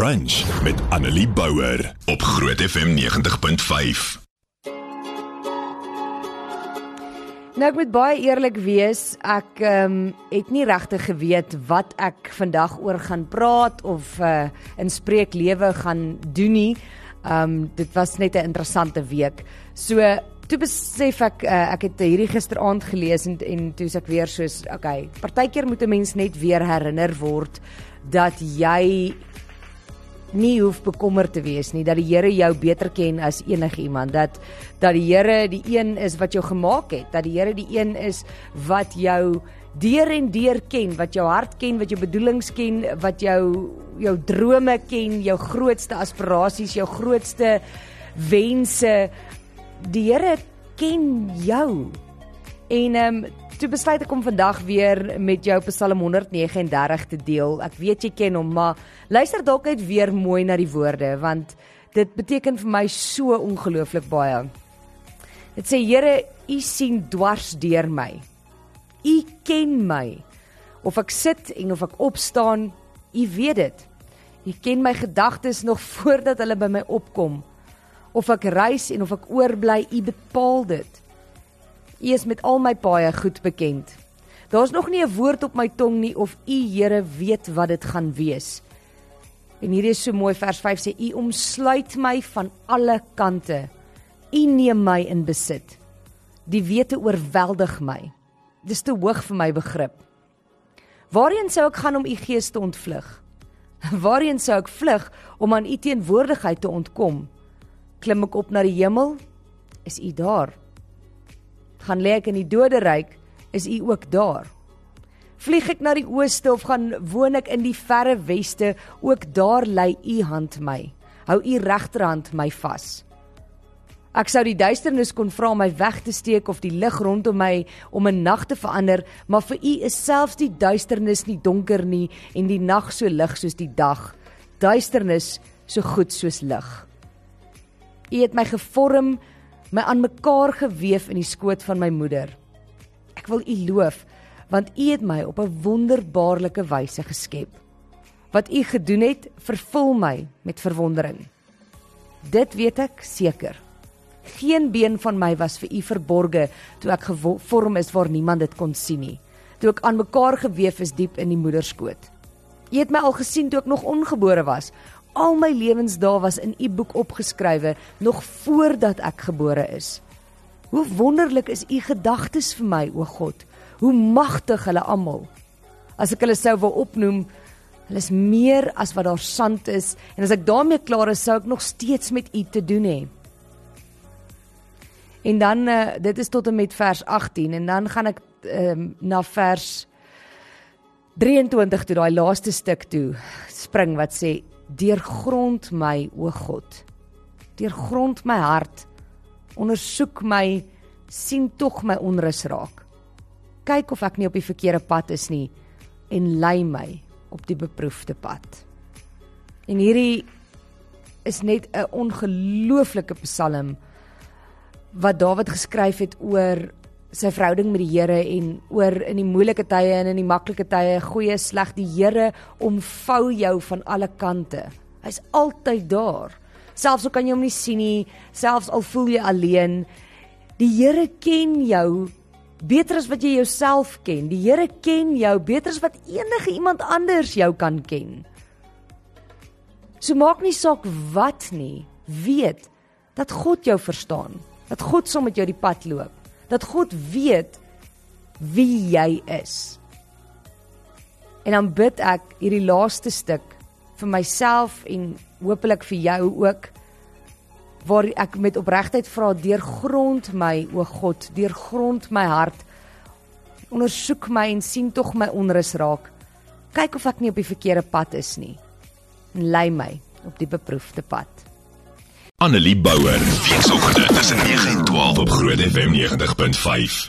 Brunch met Annelie Bouwer op Groot FM 90.5. Nou ek moet baie eerlik wees, ek ehm um, het nie regtig geweet wat ek vandag oor gaan praat of uh in spreeklewe gaan doen nie. Ehm um, dit was net 'n interessante week. So toe besef ek uh, ek het hierdie gisteraand gelees en en toe ek weer soos okay, partykeer moet 'n mens net weer herinner word dat jy nie hoef bekommerd te wees nie dat die Here jou beter ken as enigiemand dat dat die Here die een is wat jou gemaak het dat die Here die een is wat jou deur en deur ken wat jou hart ken wat jou bedoelings ken wat jou jou drome ken jou grootste aspirasies jou grootste wense. Die Here ken jou. En ehm um, toe besluit ek om vandag weer met jou Psalm 139 te deel. Ek weet jy ken hom, maar luister dalk net weer mooi na die woorde want dit beteken vir my so ongelooflik baie. Dit sê Here, U sien dwars deur my. U ken my. Of ek sit en of ek opstaan, U weet dit. U ken my gedagtes nog voordat hulle by my opkom. Of ek reis en of ek oorbly, U bepaal dit. U is met al my paaie goed bekend. Daar's nog nie 'n woord op my tong nie of U Here weet wat dit gaan wees. En hierdie is so mooi vers 5 sê U omsluit my van alle kante. U neem my in besit. Die wete oorweldig my. Dis te hoog vir my begrip. Waarheen sou ek gaan om U gees te ontvlug? Waarheen sou ek vlug om aan U teenwoordigheid te ontkom? Klim ek op na die hemel? Is U daar? Gaan lê ek in die doderyk, is u ook daar. Vlieg ek na die ooste of gaan woon ek in die verre weste, ook daar lê u hand my. Hou u regterhand my vas. Ek sou die duisternis kon vra om my weg te steek of die lig rondom my om 'n nag te verander, maar vir u is selfs die duisternis nie donker nie en die nag so lig soos die dag. Duisternis so goed soos lig. U het my gevorm my aan mekaar gewewe in die skoot van my moeder. Ek wil U loof want U het my op 'n wonderbaarlike wyse geskep. Wat U gedoen het, vervul my met verwondering. Dit weet ek seker. Geen been van my was vir U verborge toe ek gevorm is waar niemand dit kon sien nie. Toe ek aan mekaar gewewe is diep in die moederskoot. U het my al gesien toe ek nog ongebore was. Al my lewensdae was in u boek opgeskrywe nog voordat ek gebore is. Hoe wonderlik is u gedagtes vir my, o God. Hoe magtig hulle almal. As ek hulle sou wou opnoem, hulle is meer as wat daar sand is en as ek daarmee klaar is, sou ek nog steeds met u te doen hê. En dan uh, dit is tot en met vers 18 en dan gaan ek um, na vers 23 toe daai laaste stuk toe spring wat sê deurgrond my o God. Deurgrond my hart. Ondersoek my, sien tog my onrus raak. Kyk of ek nie op die verkeerde pad is nie en lei my op die beproefde pad. En hierdie is net 'n ongelooflike psalm wat Dawid geskryf het oor sy verhouding met die Here en oor in die moeilike tye en in die maklike tye, goeie sleg, die Here omvou jou van alle kante. Hy's altyd daar. Selfs al kan jy hom nie sien nie, selfs al voel jy alleen, die Here ken jou beter as wat jy jouself ken. Die Here ken jou beter as wat enige iemand anders jou kan ken. So maak nie saak wat nie, weet dat God jou verstaan, dat God saam met jou die pad loop dat God weet wie jy is. En dan bid ek hierdie laaste stuk vir myself en hopelik vir jou ook waar ek met opregtheid vra deur grond my o God, deur grond my hart ondersoek my en sien tog my onrus raak. Kyk of ek nie op die verkeerde pad is nie. En lei my op die beproefde pad. Annelie Bouwer. Weekoggend tussen 9 en 12 op Groot FM 90.5.